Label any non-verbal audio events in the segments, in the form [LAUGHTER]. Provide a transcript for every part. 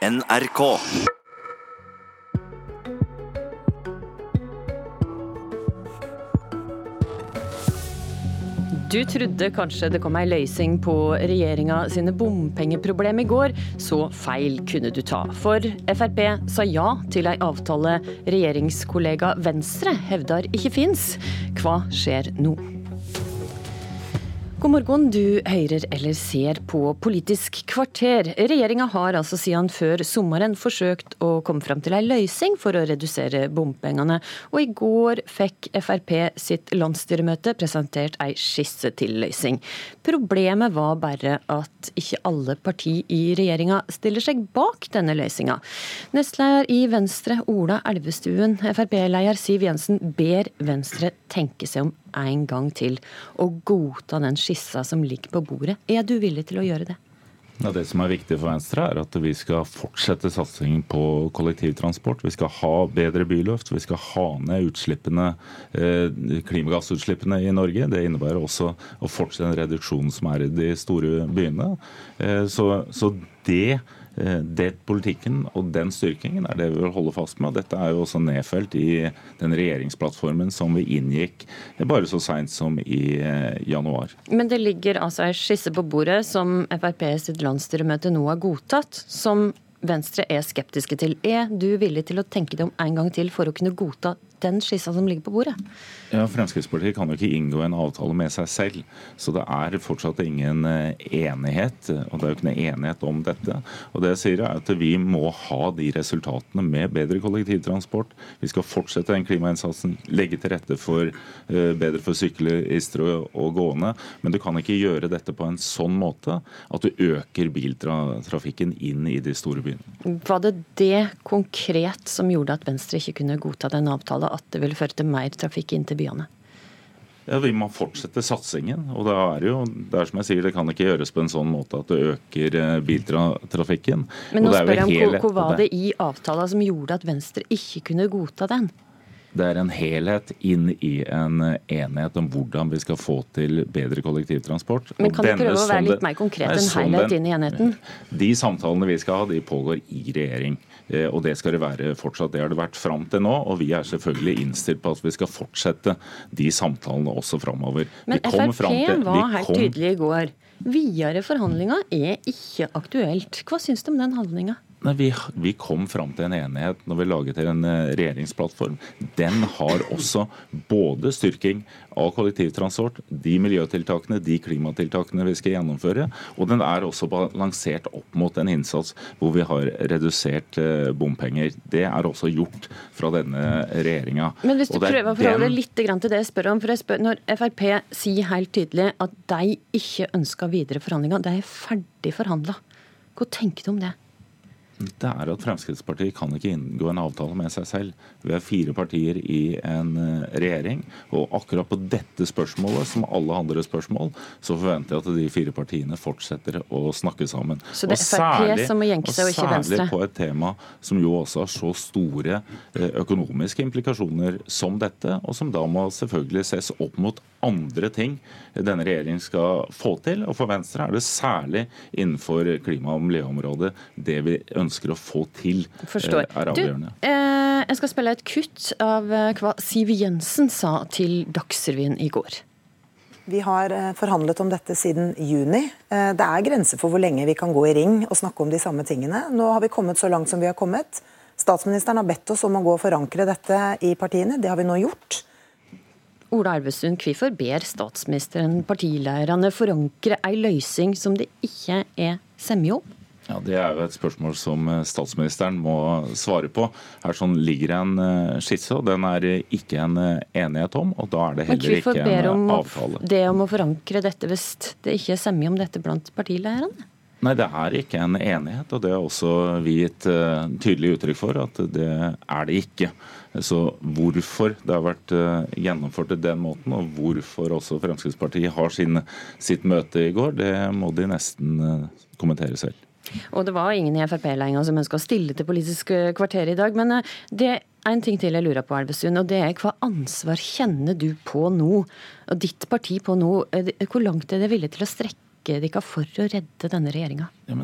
NRK. Du trodde kanskje det kom ei løysing på regjeringa sine bompengeproblem i går. Så feil kunne du ta. For Frp sa ja til ei avtale regjeringskollega Venstre hevder ikke fins. Hva skjer nå? God morgen, du hører eller ser på Politisk kvarter. Regjeringa har altså siden før sommeren forsøkt å komme fram til ei løysing for å redusere bompengene, og i går fikk Frp sitt landsstyremøte presentert ei skisse til løysing. Problemet var bare at ikke alle parti i regjeringa stiller seg bak denne løysinga. Nestleder i Venstre, Ola Elvestuen, Frp-leder Siv Jensen ber Venstre tenke seg om en gang til og godta den skissa som ligger på bordet. Er du villig til å gjøre det? Ja, det som er viktig for Venstre, er at vi skal fortsette satsingen på kollektivtransport. Vi skal ha bedre byluft. Vi skal ha ned eh, klimagassutslippene i Norge. Det innebærer også å fortsette den reduksjonen som er i de store byene. Eh, så, så det Eh, det politikken og den styrkingen er det vi vil holde fast med. Dette er jo også nedfelt i den regjeringsplattformen som vi inngikk bare så seint som i eh, januar. Men det ligger altså ei skisse på bordet som Frp sitt landsstyremøte nå har godtatt, som Venstre er skeptiske til. Er du villig til å tenke deg om en gang til for å kunne godta den skissa som ligger på bordet? Ja, Fremskrittspartiet kan jo ikke inngå en avtale med seg selv. Så det er fortsatt ingen eh, enighet. Og det er jo ikke noe enighet om dette. Og det jeg sier er at vi må ha de resultatene med bedre kollektivtransport. Vi skal fortsette den klimainnsatsen, legge til rette for uh, bedre for syklister og gående. Men du kan ikke gjøre dette på en sånn måte at du øker biltrafikken inn i de store byene. Var det det konkret som gjorde at Venstre ikke kunne godta den avtalen? At det vil føre til mer trafikk inn til byene? Ja, Vi må fortsette satsingen. og Det er jo, det er som jeg sier, det kan ikke gjøres på en sånn måte at det øker eh, biltrafikken. Men nå spør jeg om hva var det i avtalen som gjorde at Venstre ikke kunne godta den? Det er en helhet inn i en enighet om hvordan vi skal få til bedre kollektivtransport. Men Kan du prøve å være litt mer konkret enn helhet inn i enheten? De samtalene vi skal ha, de pågår i regjering. Eh, og det skal det være fortsatt. Det har det vært fram til nå, og vi er selvfølgelig innstilt på at vi skal fortsette de samtalene også framover. Men Frp var helt tydelig i går. Videre forhandlinger er ikke aktuelt. Hva syns du om den handlinga? Nei, vi, vi, kom fram til en enighet når vi laget en eh, regjeringsplattform. Den har også både styrking av kollektivtransport, de miljøtiltakene, de klimatiltakene vi skal gjennomføre, og den er også balansert opp mot en innsats hvor vi har redusert eh, bompenger. Det er også gjort fra denne regjeringa. Men hvis du prøver å forholde deg litt til det jeg spør om, for jeg spør, når Frp sier helt tydelig at de ikke ønsker videre forhandlinger, de er ferdig forhandla. Hva tenker du om det? Det er at Fremskrittspartiet kan ikke inngå en avtale med seg selv. Vi er fire partier i en eh, regjering, og akkurat på dette spørsmålet, som alle andre spørsmål, så forventer jeg at de fire partiene fortsetter å snakke sammen. Så det er Frp som må jenke seg, og ikke Venstre? Særlig på et tema som jo også har så store eh, økonomiske implikasjoner som dette, og som da må selvfølgelig ses opp mot andre ting denne regjeringen skal få til. Og for Venstre er det særlig innenfor klima- og miljøområdet det vi ønsker ønsker å få til, Forstår. Eh, er avgjørende. Du, eh, jeg skal spille et kutt av eh, hva Siv Jensen sa til Dagsrevyen i går. Vi har eh, forhandlet om dette siden juni. Det er grenser for hvor lenge vi kan gå i ring og snakke om de samme tingene. Nå har vi kommet så langt som vi har kommet. Statsministeren har bedt oss om å gå og forankre dette i partiene. Det har vi nå gjort. Ola Elvestuen, hvorfor ber statsministeren partileirene forankre ei løysing som det ikke er semje om? Ja, Det er jo et spørsmål som eh, statsministeren må svare på. Her sånn ligger en eh, skisse, og den er ikke en eh, enighet om. og Da er det heller ikke en avtale. Det om å forankre dette hvis det ikke er semje om dette blant partilederne? Nei, det er ikke en enighet, og det har også vi gitt tydelig uttrykk for at det er det ikke. Så hvorfor det har vært gjennomført på den måten, og hvorfor også Fremskrittspartiet har sin, sitt møte i går, det må de nesten kommentere selv. Og det var ingen i Frp lenger som ønska å stille til Politisk kvarter i dag. Men eh, det er en ting til jeg lurer på, Elvestuen, og det er hva ansvar kjenner du på nå? Og ditt parti på nå? Hvor langt er det villig til å strekke dere for å redde denne regjeringa? Ja,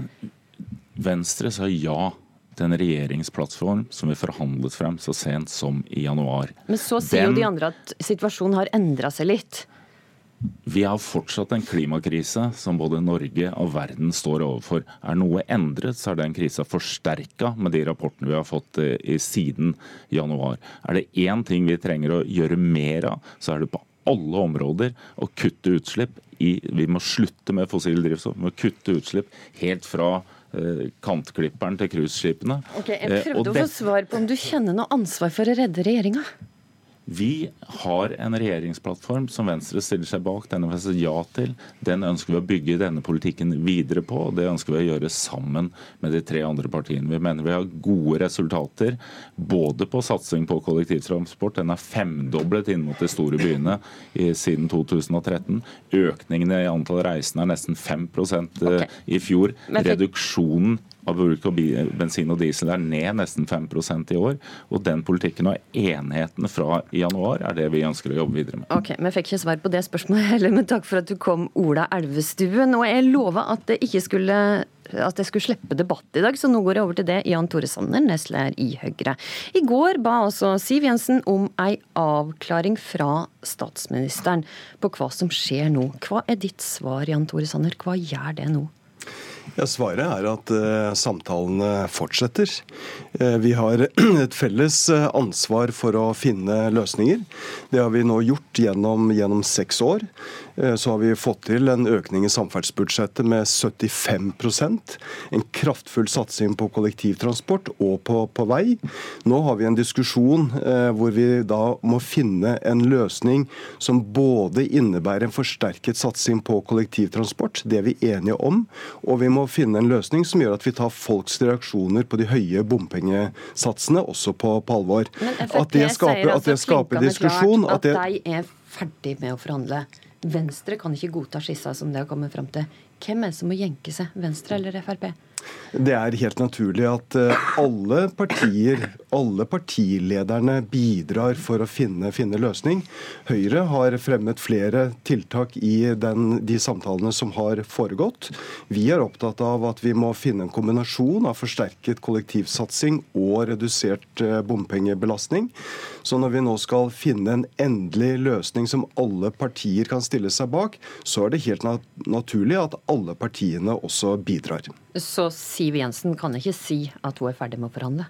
Venstre sa ja til en regjeringsplattform som vi forhandlet frem så sent som i januar. Men så sier Den, jo de andre at situasjonen har endra seg litt. Vi har fortsatt en klimakrise som både Norge og verden står overfor. Er noe endret, så er den krisa forsterka med de rapportene vi har fått eh, i siden januar. Er det én ting vi trenger å gjøre mer av, så er det på alle områder å kutte utslipp. I, vi må slutte med fossile drivstoff, vi må kutte utslipp helt fra eh, kantklipperen til cruiseskipene. Okay, jeg prøvde eh, å få svar på om du kjenner noe ansvar for å redde regjeringa? Vi har en regjeringsplattform som Venstre stiller seg bak. Den har vi sagt ja til. Den ønsker vi å bygge denne politikken videre på, og det ønsker vi å gjøre sammen med de tre andre partiene. Vi mener vi har gode resultater både på satsing på kollektivtransport, den er femdoblet inn mot de store byene i, siden 2013. Økningen i antall reisende er nesten 5 eh, okay. i fjor. Reduksjonen av bruk av bensin og diesel er ned nesten 5% i år. Og den politikken og enheten fra januar er det vi ønsker å jobbe videre med. Ok, Jeg fikk ikke svar på det spørsmålet heller, men takk for at du kom, Ola Elvestuen. Og jeg lova at det ikke skulle at jeg skulle slippe debatt i dag, så nå går jeg over til det. Jan Tore Sanner, nestleder i Høyre. I går ba altså Siv Jensen om ei avklaring fra statsministeren på hva som skjer nå. Hva er ditt svar, Jan Tore Sanner? Hva gjør det nå? Ja, Svaret er at uh, samtalene fortsetter. Uh, vi har [CLEARS THROAT] et felles uh, ansvar for å finne løsninger. Det har vi nå gjort gjennom, gjennom seks år. Så har vi fått til en økning i samferdselsbudsjettet med 75% En kraftfull satsing på kollektivtransport og på, på vei. Nå har vi en diskusjon hvor vi da må finne en løsning som både innebærer en forsterket satsing på kollektivtransport, det er vi enige om, og vi må finne en løsning som gjør at vi tar folks reaksjoner på de høye bompengesatsene også på, på alvor. Men at det skaper, at det skaper diskusjon at, at de er ferdig med å forhandle. Venstre kan ikke godta skissa som det har kommet fram til. Hvem er det som må jenke seg, Venstre eller Frp? Det er helt naturlig at eh, alle partier, alle partilederne bidrar for å finne, finne løsning. Høyre har fremmet flere tiltak i den, de samtalene som har foregått. Vi er opptatt av at vi må finne en kombinasjon av forsterket kollektivsatsing og redusert eh, bompengebelastning. Så når vi nå skal finne en endelig løsning som alle partier kan stille seg bak, så er det helt naturlig at alle partiene også bidrar. Så Siv Jensen kan ikke si at hun er ferdig med å forhandle?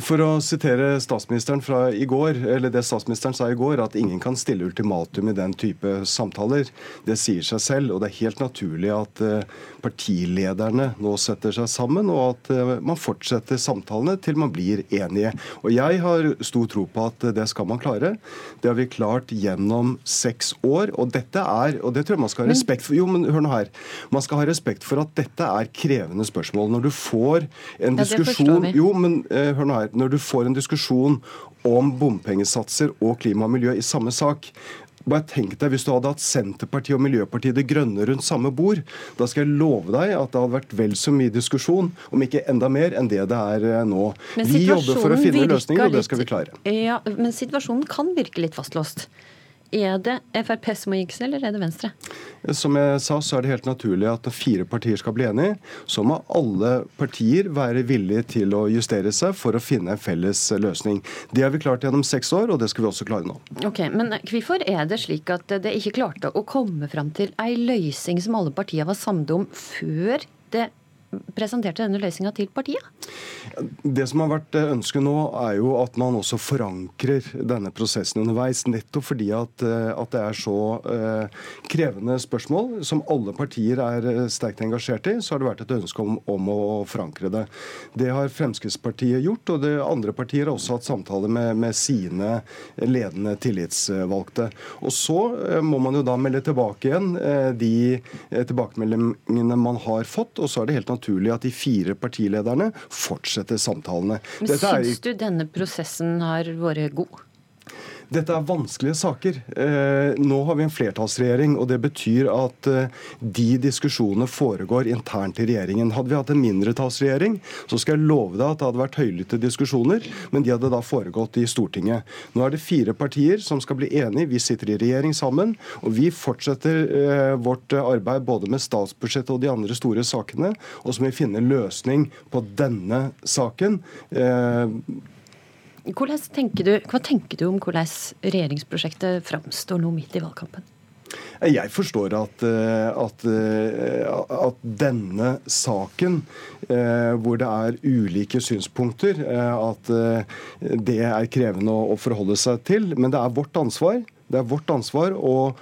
For å sitere statsministeren fra i går, eller det statsministeren sa i går, at ingen kan stille ultimatum i den type samtaler. Det sier seg selv, og det er helt naturlig at eh, partilederne nå setter seg sammen, og at eh, man fortsetter samtalene til man blir enige. Og jeg har stor tro på at det skal man klare. Det har vi klart gjennom seks år, og dette er, og det tror jeg man skal ha respekt for Jo, men hør nå her. Man skal ha respekt for at dette er krevende spørsmål. Når du får en diskusjon Jo, men hør nå her er når du får en diskusjon om bompengesatser og klima og miljø i samme sak. Bare tenk deg Hvis du hadde hatt Senterpartiet og Miljøpartiet De Grønne rundt samme bord, da skal jeg love deg at det hadde vært vel så mye diskusjon, om ikke enda mer, enn det det er eh, nå. Vi jobber for å finne løsninger, og det skal vi klare. Ja, Men situasjonen kan virke litt fastlåst. Er det Frp som må gikk seg, eller er det Venstre? Som jeg sa, så er det helt naturlig at fire partier skal bli enige, så må alle partier være villige til å justere seg for å finne en felles løsning. Det har vi klart gjennom seks år, og det skal vi også klare nå. Ok, Men hvorfor er det slik at det ikke klarte å komme fram til ei løsning som alle partier var samde om før det presenterte denne løsninga til partiet? Det som har vært eh, ønsket nå, er jo at man også forankrer denne prosessen underveis. Nettopp fordi at, eh, at det er så eh, krevende spørsmål som alle partier er eh, sterkt engasjert i, så har det vært et ønske om, om, å forankre det. Det har Fremskrittspartiet gjort, og det andre partier har også hatt samtaler med, med sine ledende tillitsvalgte. Og så eh, må man jo da melde tilbake igjen eh, de tilbakemeldingene man har fått, og så er det helt naturlig naturlig at de fire partilederne fortsetter samtalene. Men Syns du denne prosessen har vært god? Dette er vanskelige saker. Eh, nå har vi en flertallsregjering, og det betyr at eh, de diskusjonene foregår internt i regjeringen. Hadde vi hatt en mindretallsregjering, så skal jeg love deg at det hadde vært høylytte diskusjoner, men de hadde da foregått i Stortinget. Nå er det fire partier som skal bli enige. Vi sitter i regjering sammen, og vi fortsetter eh, vårt arbeid både med statsbudsjettet og de andre store sakene, og så må vi finne løsning på denne saken. Tenker du, hva tenker du om hvordan regjeringsprosjektet framstår nå midt i valgkampen? Jeg forstår at, eh, at, eh, at, denne saken, eh, hvor det er ulike synspunkter, at det er krevende å forholde seg til. Men det er vårt ansvar. Det er vårt ansvar å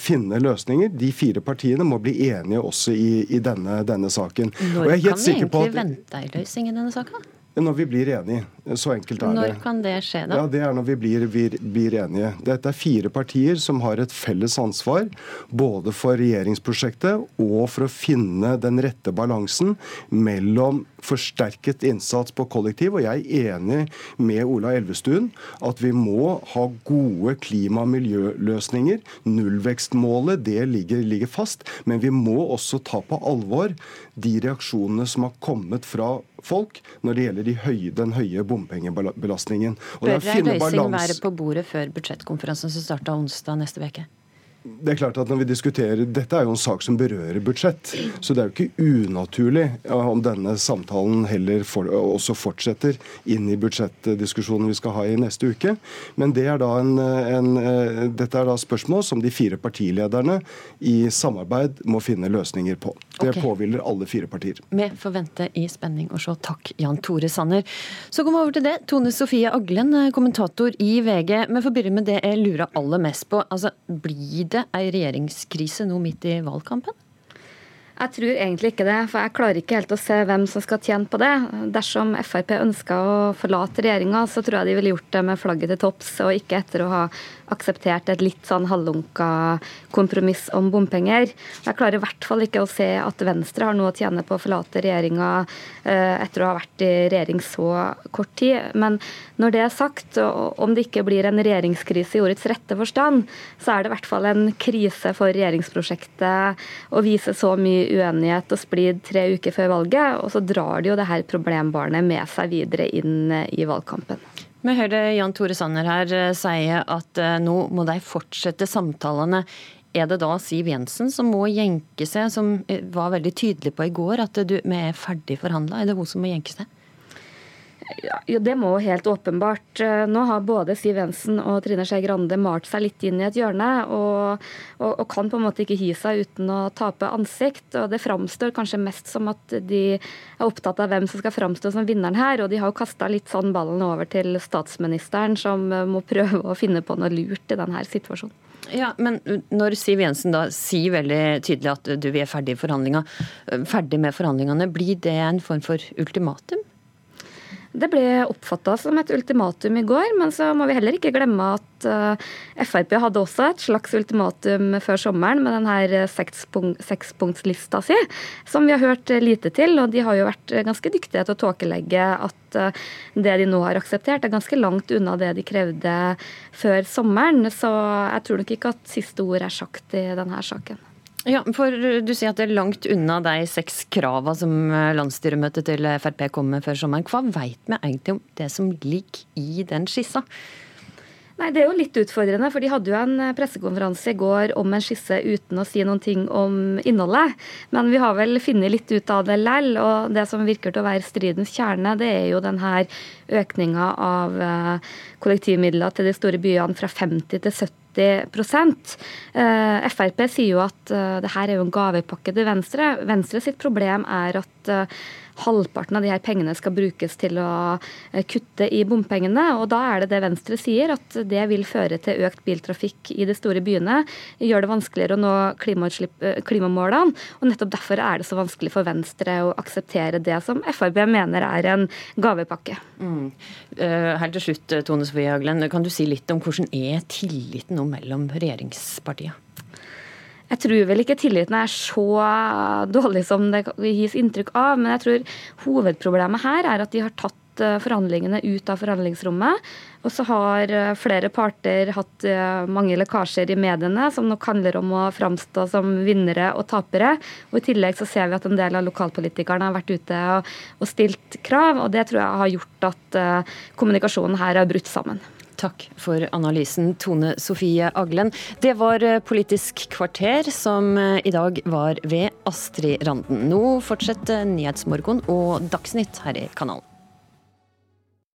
finne løsninger. De fire partiene må bli enige også i, i denne, denne, saken. Når kan vi egentlig vente ei løsning i denne saken? Når vi blir enige. Så enkelt er det. Når kan det skje, da? Ja, Det er når vi blir, blir, blir, enige. Dette er fire partier som har et felles ansvar både for regjeringsprosjektet og for å finne den rette balansen mellom forsterket innsats på kollektiv. Og jeg er enig med Ola Elvestuen at vi må ha gode klima- og miljøløsninger. Nullvekstmålet det ligger, ligger fast, men vi må også ta på alvor de reaksjonene som har kommet fra folk når det gjelder de høye, den høye bompengebelastningen. Bør ei løsning være på bordet før budsjettkonferansen som starter onsdag neste uke? Det er klart at når vi diskuterer, Dette er jo en sak som berører budsjett. Så det er jo ikke unaturlig om denne samtalen heller for, også fortsetter inn i budsjettdiskusjonen vi skal ha i neste uke. Men det er en, en, dette er da spørsmål som de fire partilederne i samarbeid må finne løsninger på. Det okay. påhviler alle fire partier. Vi får vente i spenning og se. Takk, Jan Tore Sanner. Så går vi over til det. Tone Sofie Aglen, kommentator i VG. Vi får begynne med det jeg lurer aller mest på. Altså, blir det det ei regjeringskrise nå midt i valgkampen? Jeg tror egentlig ikke det, for jeg klarer ikke helt å se hvem som skal tjene på det. Dersom Frp ønsker å forlate regjeringa, så tror jeg de ville gjort det med flagget til topps, og ikke etter å ha akseptert et litt sånn halvlunka kompromiss om bompenger. Jeg klarer i hvert fall ikke å se at Venstre har noe å tjene på å forlate regjeringa eh, etter å ha vært i regjering så kort tid. Men når det er sagt, og om det ikke blir en regjeringskrise i ordets rette forstand, så er det i hvert fall en krise for regjeringsprosjektet å vise så mye uenighet og splid tre uker før valget, og så drar de jo det her problembarnet med seg videre inn i valgkampen. Vi hører Jan Tore Sanner her sie si at eh, nå må de fortsette samtalene. Er det da Siv Jensen som må jenke seg, som eh, var veldig tydelig på i går at du, vi er ferdig forhandla? Er det hun som må jenke seg? Ja, Det må helt åpenbart. Eh, nå har både Siv Jensen og Trine Skei Grande malt seg litt inn i et hjørne, og, og, og, kan på en måte ikke hi seg uten å tape ansikt. og Det framstår kanskje mest som at de er opptatt av hvem som skal framstå som vinneren her. Og de har jo kasta litt sånn ballen over til statsministeren, som eh, må prøve å finne på noe lurt i denne situasjonen. Ja, Men når Siv Jensen da sier veldig tydelig at du, vi er ferdig, ferdig med forhandlingene, blir det en form for ultimatum? Det ble oppfatta som et ultimatum i går, men så må vi heller ikke glemme at uh, Frp hadde også et slags ultimatum før sommeren med denne sekspunktslista si, som vi har hørt lite til. Og de har jo vært ganske dyktige til å tåkelegge at uh, det de nå har akseptert, er ganske langt unna det de krevde før sommeren. Så jeg tror nok ikke at siste ord er sagt i denne saken. Ja, for Du sier at det er langt unna de seks kravene som eh, landsstyremøtet til Frp kom med før sommeren. Hva veit vi egentlig om det som ligger i den skissa? Nei, Det er jo litt utfordrende, for de hadde jo en eh, pressekonferanse i går om en skisse uten å si noen ting om innholdet. Men vi har vel funnet litt ut av det lell, og det som virker til å være stridens kjerne, det er jo denne økninga av eh, kollektivmidler til de store byene fra 50 til 70 Eh, Frp sier jo at eh, det her er jo en gavepakke til Venstre. Venstre sitt problem er at eh, halvparten av de her pengene skal brukes til å kutte i bompengene. Og da er det det Venstre sier, at det vil føre til økt biltrafikk i de store byene. Gjør det vanskeligere å nå klimamålene. Og nettopp derfor er det så vanskelig for Venstre å akseptere det som Frp mener er en gavepakke. Mm. Helt til slutt, Tone Sofie Haglen, kan du si litt om hvordan er tilliten nå mellom regjeringspartiene? Jeg tror vel ikke tilliten er så dårlig som det gis inntrykk av, men jeg tror hovedproblemet her er at de har tatt forhandlingene ut av forhandlingsrommet. Og så har flere parter hatt mange lekkasjer i mediene som nok handler om å framstå som vinnere og tapere. Og I tillegg så ser vi at en del av lokalpolitikerne har vært ute og, og stilt krav, og det tror jeg har gjort at kommunikasjonen her har brutt sammen. Takk for analysen, Tone Sofie Aglen. Det var eh, Politisk kvarter, som eh, i dag var ved Astrid Randen. Nå fortsetter Nyhetsmorgen og Dagsnytt her i kanalen.